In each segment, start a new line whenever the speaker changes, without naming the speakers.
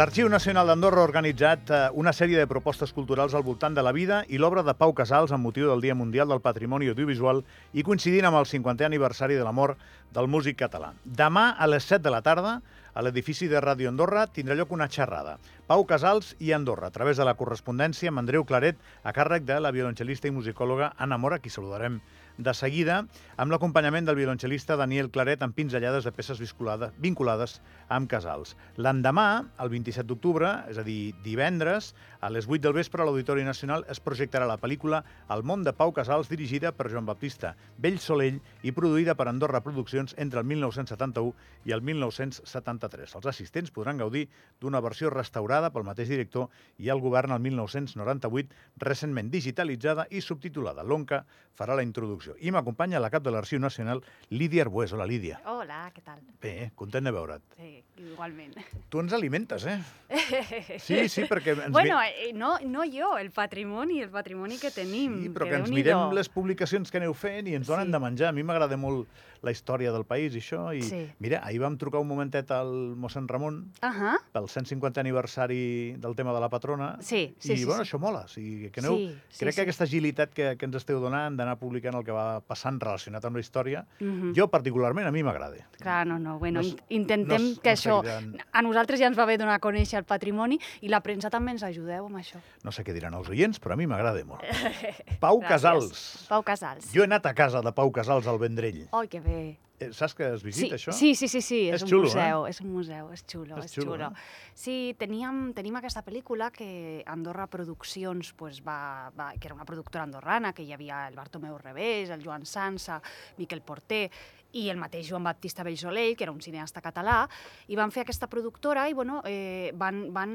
L'Arxiu Nacional d'Andorra ha organitzat eh, una sèrie de propostes culturals al voltant de la vida i l'obra de Pau Casals amb motiu del Dia Mundial del Patrimoni Audiovisual i coincidint amb el 50è aniversari de la mort del músic català. Demà a les 7 de la tarda, a l'edifici de Ràdio Andorra, tindrà lloc una xerrada. Pau Casals i Andorra, a través de la correspondència amb Andreu Claret, a càrrec de la violoncel·lista i musicòloga Anna Mora, qui saludarem de seguida, amb l'acompanyament del violoncel·lista Daniel Claret amb pinzellades de peces vinculades amb Casals. L'endemà, el 27 d'octubre, és a dir, divendres, a les 8 del vespre a l'Auditori Nacional es projectarà la pel·lícula El món de Pau Casals, dirigida per Joan Baptista Vell Solell i produïda per Andorra Produccions entre el 1971 i el 1973. Els assistents podran gaudir d'una versió restaurada pel mateix director i el govern el 1998, recentment digitalitzada i subtitulada. L'ONCA farà la introducció televisió. I m'acompanya la cap de l'Arxiu Nacional, Lídia Arbués. Hola, Lídia.
Hola, què tal?
Bé, content de veure't.
Sí, igualment.
Tu ens alimentes, eh? Sí, sí, perquè... Ens
bueno, eh, no, no jo, el patrimoni, el patrimoni que tenim.
Sí, però que, que ens mirem les publicacions que aneu fent i ens donen sí. de menjar. A mi m'agrada molt la història del país i això. I sí. mira, ahir vam trucar un momentet al mossèn Ramon uh -huh. pel 150 aniversari del tema de la patrona.
Sí, sí,
I,
sí,
bueno,
sí.
això mola. O sigui, que aneu, sí, sí, crec sí. que aquesta agilitat que, que ens esteu donant d'anar publicant el que va passant relacionat amb la història, uh -huh. jo particularment a mi m'agrada.
Clar, no, no. Bueno, no, intentem no, que no això... Diran... A nosaltres ja ens va bé donar a conèixer el patrimoni i la premsa també ens ajudeu amb això.
No sé què diran els oients, però a mi m'agrada molt. Pau Gràcies. Casals.
Pau Casals.
Jo he anat a casa de Pau Casals al Vendrell.
Ai, que bé.
Eh, saps que es visita,
sí,
això?
Sí, sí, sí, sí. és, és un
xulo,
museu,
eh?
és un museu, és xulo, és,
és xulo. xulo.
Eh? Sí, teníem, tenim aquesta pel·lícula que Andorra Produccions pues, va, va, que era una productora andorrana, que hi havia el Bartomeu Revés, el Joan Sansa, Miquel Porter, i el mateix Joan Baptista Bellsolell, que era un cineasta català, i van fer aquesta productora i bueno, eh, van, van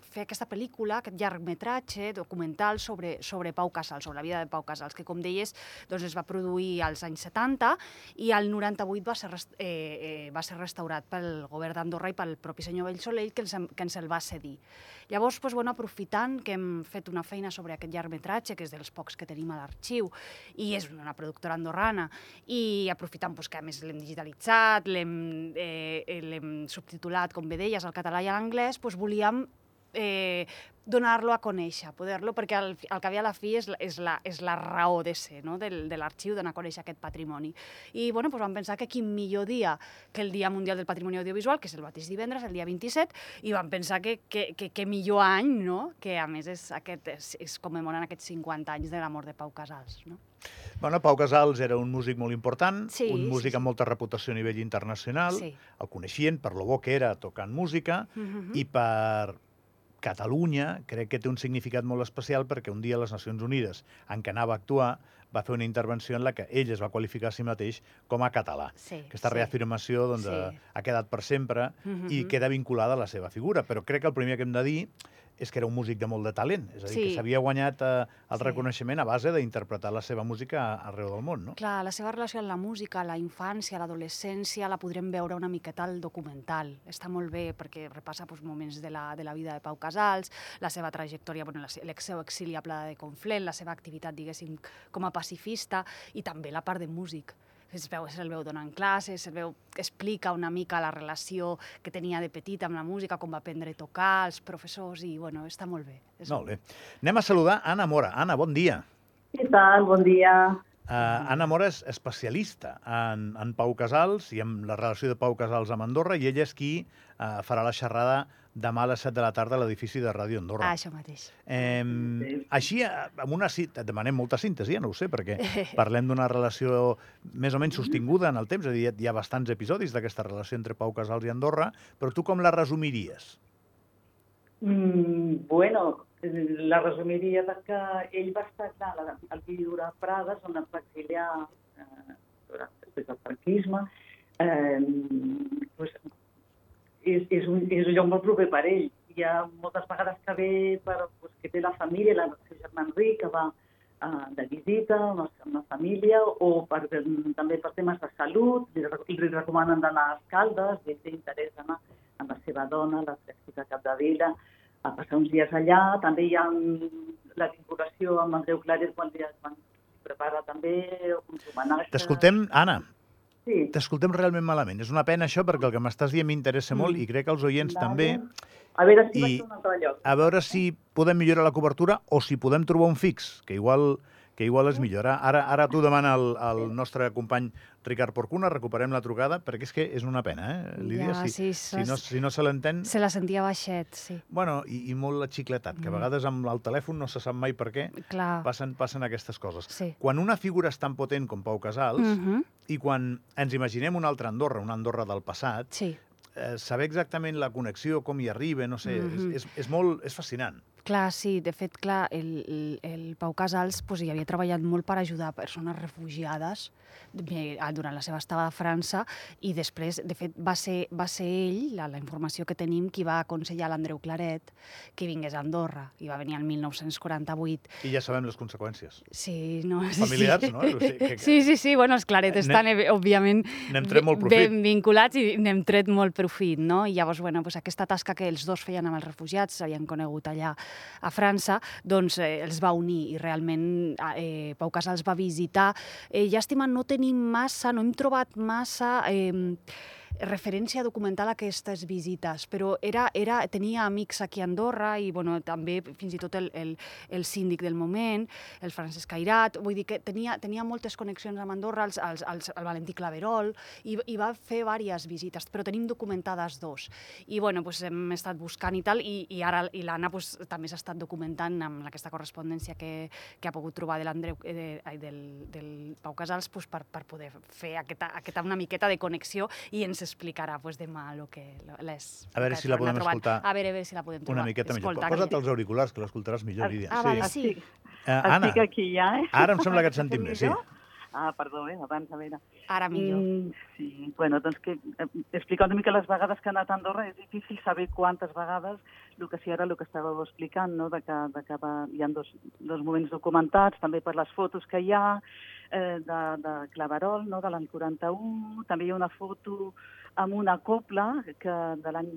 fer aquesta pel·lícula, aquest llargmetratge documental sobre, sobre Pau Casals, sobre la vida de Pau Casals, que com deies doncs es va produir als anys 70 i al 98 va ser, eh, eh, va ser restaurat pel govern d'Andorra i pel propi senyor Bellsolell, que que ens el va cedir. Llavors, doncs, bueno, aprofitant que hem fet una feina sobre aquest llargmetratge, que és dels pocs que tenim a l'arxiu, i és una productora andorrana, i aprofitant doncs, que a més l'hem digitalitzat, l'hem eh, subtitulat, com bé deies, al català i a l'anglès, doncs volíem eh, donar-lo a conèixer, poder-lo, perquè al, al cap i a la fi és, és, la, és la raó de ser no? del, de l'arxiu, donar a conèixer aquest patrimoni. I bueno, doncs vam pensar que quin millor dia que el Dia Mundial del Patrimoni Audiovisual, que és el mateix divendres, el dia 27, i vam pensar que, que, que, que millor any, no? que a més és, aquest, és, és commemoren aquests 50 anys de la mort de Pau Casals. No?
Bueno, Pau Casals era un músic molt important,
sí,
un músic
sí, sí.
amb molta reputació a nivell internacional,
sí.
el coneixien per lo bo que era tocant música
uh -huh.
i per Catalunya crec que té un significat molt especial perquè un dia les Nacions Unides, en què anava a actuar, va fer una intervenció en la que ell es va qualificar a si mateix com a català.
Sí,
Aquesta
sí.
reafirmació doncs,
Sí.
ha, ha quedat per sempre
Uh -huh.
i queda vinculada a la seva figura. Però crec que el primer que hem de dir és que era un músic de molt de talent, és a dir,
Sí.
que s'havia guanyat eh, el
Sí.
reconeixement a base d'interpretar la seva música arreu del món, no?
Clar, la seva relació amb la música, la infància, l'adolescència, la podrem veure una miqueta al documental. Està molt bé perquè repassa doncs, moments de la, de la vida de Pau Casals, la seva trajectòria, bueno, el seu exili a Plada de Conflent, la seva activitat, diguéssim, com a pacifista i també la part de músic. Es veu, se'l veu donant classes, se'l veu, explica una mica la relació que tenia de petit amb la música, com va aprendre a tocar, els professors, i bueno, està molt bé. És
Molt bé. Anem a saludar Anna Mora. Anna, bon dia.
Què tal? Bon dia.
Uh, Anna Mora és especialista en, en Pau Casals i en la relació de Pau Casals amb Andorra i ella és qui uh, farà la xerrada demà a les 7 de la tarda a l'edifici de Ràdio Andorra.
Ah, això mateix.
Eh,
Sí.
així, amb una cita, et demanem molta síntesi, ja no ho sé, perquè parlem d'una relació més o menys sostinguda en el temps, és a dir, hi ha bastants episodis d'aquesta relació entre Pau Casals i Andorra, però tu com la resumiries?
Mm, bueno, la resumiria perquè ell va estar, clar, la- el viure a Prades, on es va exiliar eh, després del franquisme, eh, pues, és, és, un, és un lloc molt proper per ell. Hi ha moltes vegades que ve per, pues, que té la família, la, seu germà Enric, que va eh, de visita amb la, família, o per, també per temes de salut, li, li recomanen d'anar a Escaldes, li té interès d'anar amb la seva dona, la Fresquita Capdevila, a passar uns dies allà. També hi ha la vinculació amb Andreu Claret quan li, quan li prepara també uns homenatges.
T'escoltem, Anna.
Sí.
t'escoltem realment malament. És una pena això, perquè el que m'estàs dient m'interessa molt
Mm.
i crec que els oients
Vale.
també.
A veure si
I-
un altre lloc.
A veure si podem millorar la cobertura o si podem trobar un fix, que igual que igual és millor. Ara, ara t'ho demana el, el nostre company Ricard Porcuna, recuperem la trucada, perquè és que és una pena, eh, Lídia?
Ja,
si,
sí,
si, no, si no se l'entén...
Se la sentia baixet, sí.
Bueno, i, i molt xicletat, que a
Mm.
vegades amb el telèfon no se sap mai per què
Clar.
passen, passen aquestes coses.
Sí.
Quan una figura és tan potent com Pau Casals,
Mhm,
i quan ens imaginem una altra Andorra, una Andorra del passat,
Sí.
eh, saber exactament la connexió, com hi arriba, no sé,
Mhm.
és, és, és molt... és fascinant.
Clar, sí, de fet, clar, el, el, Pau Casals pues, hi havia treballat molt per ajudar persones refugiades a- durant la seva estada a França i després, de fet, va ser, va ser ell, la, la informació que tenim, qui va aconsellar l'Andreu Claret que vingués a Andorra i va venir el 1948.
I ja sabem les conseqüències.
Sí, no? Sí,
Familiars,
sí.
no? O sigui, que- que-
Sí, sí, sí, bueno, els Claret
N'hem-
estan, eh, òbviament,
n'hem tret molt profit.
ben vinculats i n'hem tret molt profit, no? I llavors, bueno, pues aquesta tasca que els dos feien amb els refugiats, s'havien conegut allà a França, doncs eh, els va unir i realment eh, Pau Casals va visitar. Eh, llàstima, no tenim massa, no hem trobat massa... Eh, referència documental a aquestes visites, però era, era, tenia amics aquí a Andorra i bueno, també fins i tot el, el, el síndic del moment, el Francesc Airat, vull dir que tenia, tenia moltes connexions amb Andorra, els, els, els, el Valentí Claverol, i, i va fer diverses visites, però tenim documentades dos. I bueno, pues, hem estat buscant i tal, i, i ara i l'Anna pues, també s'ha estat documentant amb aquesta correspondència que, que ha pogut trobar de l'Andreu, eh, de, ai, del, del Pau Casals pues, per, per poder fer aquesta, aquesta una miqueta de connexió i ens explicarà pues, demà lo que, les,
A veure si la podem
trobat.
escoltar
A veure, a veure si la podem trobar.
Una miqueta millor.
Escolta,
Posa't
que-
els auriculars, que l'escoltaràs millor, Lídia.
Ah, vale, sí.
Estic,
Eh, Anna,
estic aquí ja, eh?
ara em sembla que et sentim bé, sí.
Ah, perdó, eh? abans, a veure.
Ara millor.
Mm, sí, bueno, doncs que eh, explicar una mica les vegades que ha anat a Andorra és difícil saber quantes vegades, el que sí ara el que estàveu explicant, no? de que, de que va, hi ha dos, dos moments documentats, també per les fotos que hi ha, eh, de, de Claverol, no? de l'any 41, també hi ha una foto amb una copla que de l'any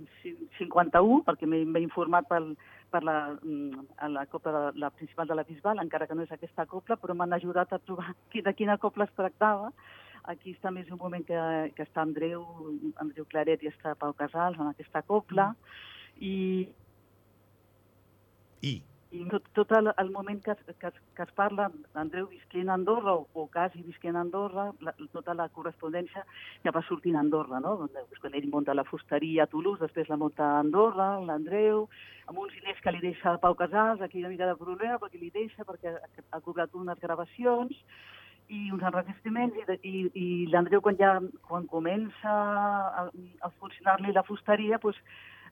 51, perquè m'he informat pel, per la, mm, la copla de, la principal de la Bisbal, encara que no és aquesta copla, però m'han ajudat a trobar de quina copla es tractava. Aquí està més un moment que, que està Andreu, Andreu Claret i està Pau Casals en aquesta copla. I,
I,
i tot, tot el, el moment que, es- que, es- que es parla d'Andreu visquent a Andorra o, o quasi visquent a Andorra, la, tota la correspondència ja va sortint a Andorra, no? Doncs quan ell munta la fusteria a Toulouse, després la munta a Andorra, l'Andreu, amb uns diners que li deixa Pau Casals, aquí una mica de problema perquè li deixa, perquè ha, cobrat unes gravacions, i uns enregistraments, i, i, i l'Andreu quan ja quan comença a, a funcionar-li la fusteria, doncs,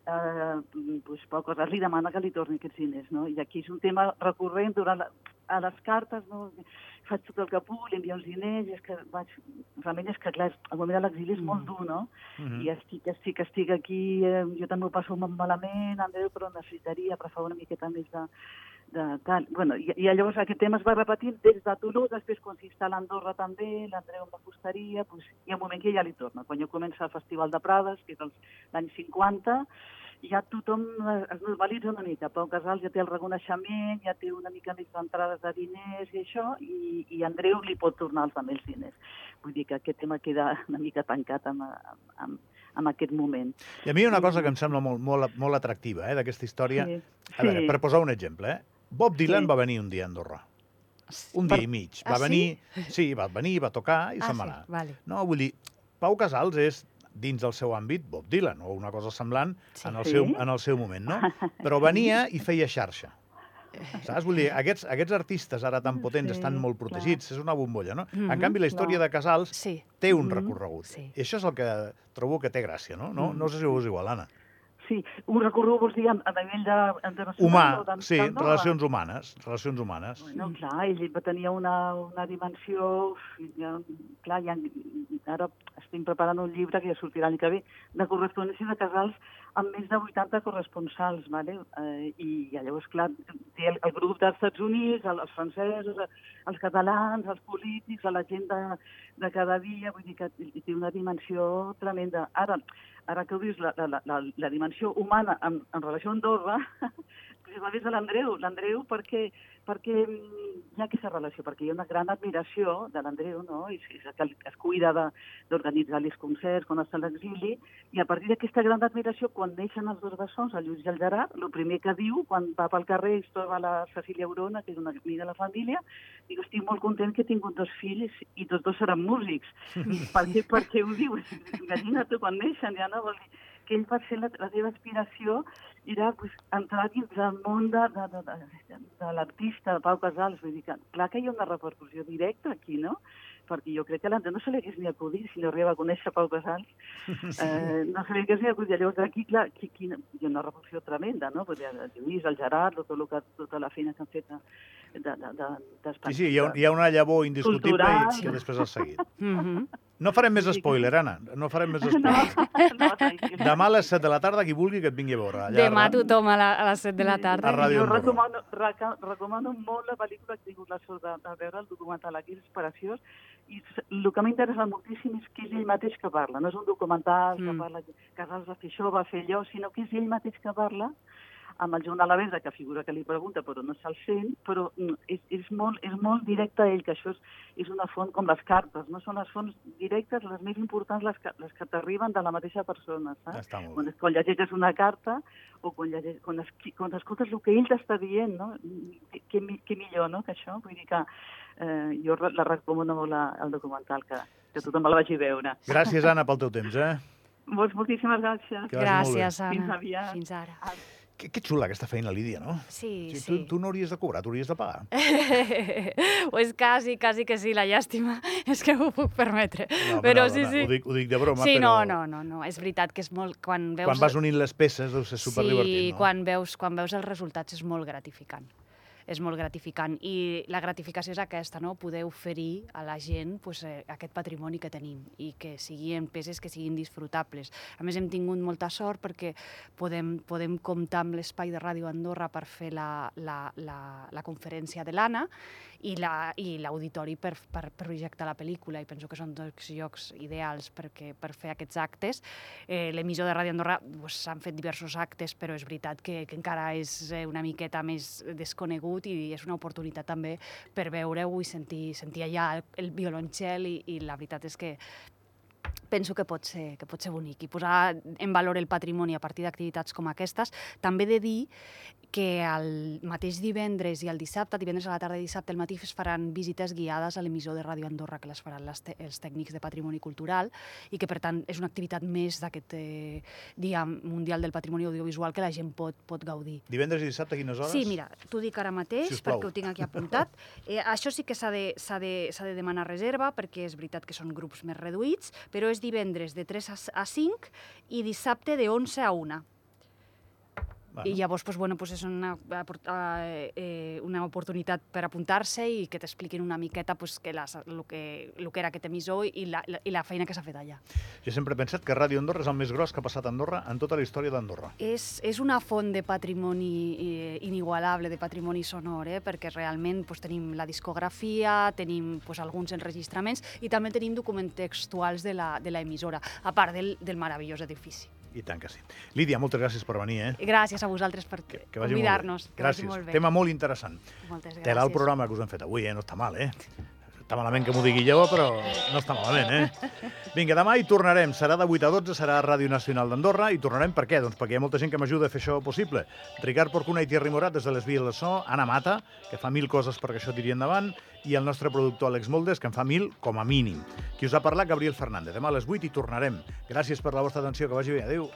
eh, pues, Pau Casals li demana que li torni aquests diners, no? I aquí és un tema recurrent durant la, a les cartes, no? Faig tot el que puc, li envio els diners, i és que vaig... Realment és que, clar, el moment de l'exili és molt dur, no?
Mhm.
I estic, estic, estic aquí, eh, jo també ho passo molt malament, Andreu, però necessitaria, per favor, una miqueta més de, de tal. Bueno, i, i llavors aquest tema es va repetint des de Toulouse, després quan s'instal·la Andorra també, l'Andreu amb la fusteria, pues, hi ha un moment que ja li torna. Quan jo comença el Festival de Prades, que és l'any 50, ja tothom es normalitza una mica. Pau Casals ja té el reconeixement, ja té una mica més d'entrades de diners i això, i, i Andreu li pot tornar els també els diners. Vull dir que aquest tema queda una mica tancat amb, amb, amb, aquest moment.
I a mi una cosa que em sembla molt, molt, molt atractiva eh, d'aquesta història.
Sí,
A veure,
sí.
per posar un exemple, eh? Bob Dylan
Sí.
va venir un dia a Andorra. Un dia i mig. Va
Ah, sí?
venir... Sí, va venir, va tocar i
ah,
se'n va
sí,
anar.
vale.
No, vull dir, Pau Casals és dins del seu àmbit Bob Dylan, o una cosa semblant
Sí.
en, el
Sí.
seu, en el seu moment, no? Però venia i feia xarxa. Saps? Vull dir, aquests, aquests artistes ara tan potents
Sí,
estan molt protegits, és una bombolla, no? En
Mhm,
canvi, la història
clar.
de Casals
Sí,
té un
Mhm.
recorregut.
Sí.
I això és el que trobo que té gràcia, no? No, no sé si ho és igual, Anna.
Sí, un recorregut vols dir a, nivell de, internacional?
Humà,
o de-
sí,
d'Andorra?
relacions humanes, relacions humanes.
Bueno, clar, ell va tenir una, una dimensió... Ja, clar, ja, ara estic preparant un llibre que ja sortirà l'any que ve, de correspondència de casals amb més de 80 corresponsals, vale? eh, i llavors, clar, té el, el grup dels Estats Units, el- els francesos, els catalans, els polítics, la gent de, de cada dia, vull dir que té una dimensió tremenda. Ara, ara que ho dius, la, la, la, la dimensió humana en, en relació a Andorra, pues, la ves a l'Andreu, l'Andreu perquè, perquè mm, hi ha aquesta relació, perquè hi ha una gran admiració de l'Andreu, no? I és el que es cuida de- d'organitzar els concerts quan està a l'exili, i a partir d'aquesta gran admiració, quan neixen els dos bessons, el Lluís i el Gerard, el primer que diu, quan va pel carrer i es troba la Cecília Aurona, que és una amiga de la família, diu, estic molt content que he tingut dos fills i tots dos seran músics. per, què, per què ho diu? Imagina't quan neixen, ja no vol dir que ell va ser la, la seva aspiració era pues, entrar dins del món de, de, de, de, de l'artista, Pau Casals. Vull dir que, clar que hi ha una repercussió directa aquí, no? Perquè jo crec que a l'Andreu no se li hagués ni acudit si no arriba a conèixer Pau Casals. Eh, no se li hagués ni acudit. Llavors aquí, clar, aquí, aquí hi ha una repercussió tremenda, no? Perquè el Lluís, el Gerard, tot el que, tota la feina que han fet de, de, de, de,
Sí, sí, hi ha, hi ha una llavor indiscutible
Cultural.
i que després has seguit.
Mhm.
No farem més spoiler, Anna. No farem més
No,
spoiler.
no, tranquil.
Demà a les 7 de la tarda, qui vulgui que et vingui a veure. Allà
Demà
a-
tothom a, la, a les 7 de la tarda.
A Ràdio
Jo recomano, recomano molt la pel·lícula que he tingut la sort de, de veure, el documental aquí, és preciós, i el que m'ha interessat moltíssim és que és ell mateix que parla, no és un documental que
Mm.
parla que Casals va fer això, va fer allò, sinó que és ell mateix que parla amb el Joan Alavesa, que figura que li pregunta però no se'l sent, però mm, és, és, molt, és molt directe a ell, que això és, és una font com les cartes, no? Són les fonts directes, les més importants, les que, les que t'arriben de la mateixa persona, saps?
Està molt
quan,
bé.
quan llegeixes una carta o quan, llegeix, quan, es, quan escoltes el que ell t'està dient, no? Mi- què millor, no?, que això. Vull dir que eh, jo la recomano molt la- el documental, que, que tothom el vagi a veure.
Gràcies, Anna, pel teu temps, eh?
Molts, moltíssimes gràcies.
Que.
Gràcies, Anna.
Fins aviat.
Fins ara.
Que, que xula aquesta feina, Lídia, no?
Sí,
Sí,
sí.
Tu, tu no hauries de cobrar, tu hauries de pagar.
pues quasi, quasi que sí, la llàstima és que m'ho puc permetre.
No, home,
però
no,
sí,
no,
sí.
Ho dic, ho dic de broma,
sí,
però...
no, no, no, no, és veritat que és molt... Quan veus...
Quan vas unint les peces deu ser superdivertit,
sí,
no?
quan veus, quan veus els resultats és molt gratificant és molt gratificant i la gratificació és aquesta, no? poder oferir a la gent pues, eh, aquest patrimoni que tenim i que siguin peces que siguin disfrutables. A més, hem tingut molta sort perquè podem, podem comptar amb l'espai de Ràdio Andorra per fer la, la, la, la conferència de l'Anna i la- i l'auditori per, per projectar la pel·lícula i penso que són dos llocs ideals perquè, per fer aquests actes. Eh, L'emissor de Ràdio Andorra pues, s'han fet diversos actes, però és veritat que, que encara és eh, una miqueta més desconegut i és una oportunitat també per veure-ho i sentir, sentir allà el violoncel i, i la veritat és que penso que pot ser, que pot ser bonic i posar en valor el patrimoni a partir d'activitats com aquestes. També he de dir que el mateix divendres i el dissabte, divendres a la tarda i dissabte al matí es faran visites guiades a l'emissor de Ràdio Andorra que les faran les els tècnics de patrimoni cultural i que per tant és una activitat més d'aquest eh, Dia Mundial del Patrimoni Audiovisual que la gent pot, pot gaudir.
Divendres i dissabte, a quines hores?
Sí, mira, t'ho dic ara mateix
Sisplau.
perquè ho tinc aquí apuntat. Eh, això sí que s'ha de, s'ha de, s'ha de demanar reserva perquè és veritat que són grups més reduïts, però és divendres de 3 a, a 5 i dissabte de 11 a 1.
Bueno,
I llavors, pues, bueno, pues és una, eh, eh, una oportunitat per apuntar-se i que t'expliquin una miqueta pues, que les, el, que, el que era aquest emissor i la, la, i la feina que s'ha fet allà.
Jo sempre he pensat que Ràdio Andorra és el més gros que ha passat a Andorra en tota la història d'Andorra.
És, és una font de patrimoni eh, inigualable, de patrimoni sonor, eh? perquè realment pues, tenim la discografia, tenim pues, alguns enregistraments i també tenim documents textuals de la, de la emissora, a part del, del meravellós edifici.
I tant que sí. Lídia, moltes gràcies per venir, eh?
Gràcies a vosaltres per
Que, que
convidar-nos. que
Gràcies.
Molt bé.
Tema molt interessant.
Moltes gràcies.
Tela el programa que us hem fet avui, eh? No està mal, eh? Està malament que m'ho digui jo, però no està malament, eh? Vinga, demà hi tornarem. Serà de 8 a 12, serà a Ràdio Nacional d'Andorra. I tornarem per què? Doncs perquè hi ha molta gent que m'ajuda a fer això possible. Ricard Porcuna i Thierry Morat des de les vies de so, Anna Mata, que fa mil coses perquè això tiri endavant, i el nostre productor Àlex Moldes, que en fa mil com a mínim. Qui us ha parlat, Gabriel Fernández. Demà a les 8 hi tornarem. Gràcies per la vostra atenció, que vagi bé. Adéu.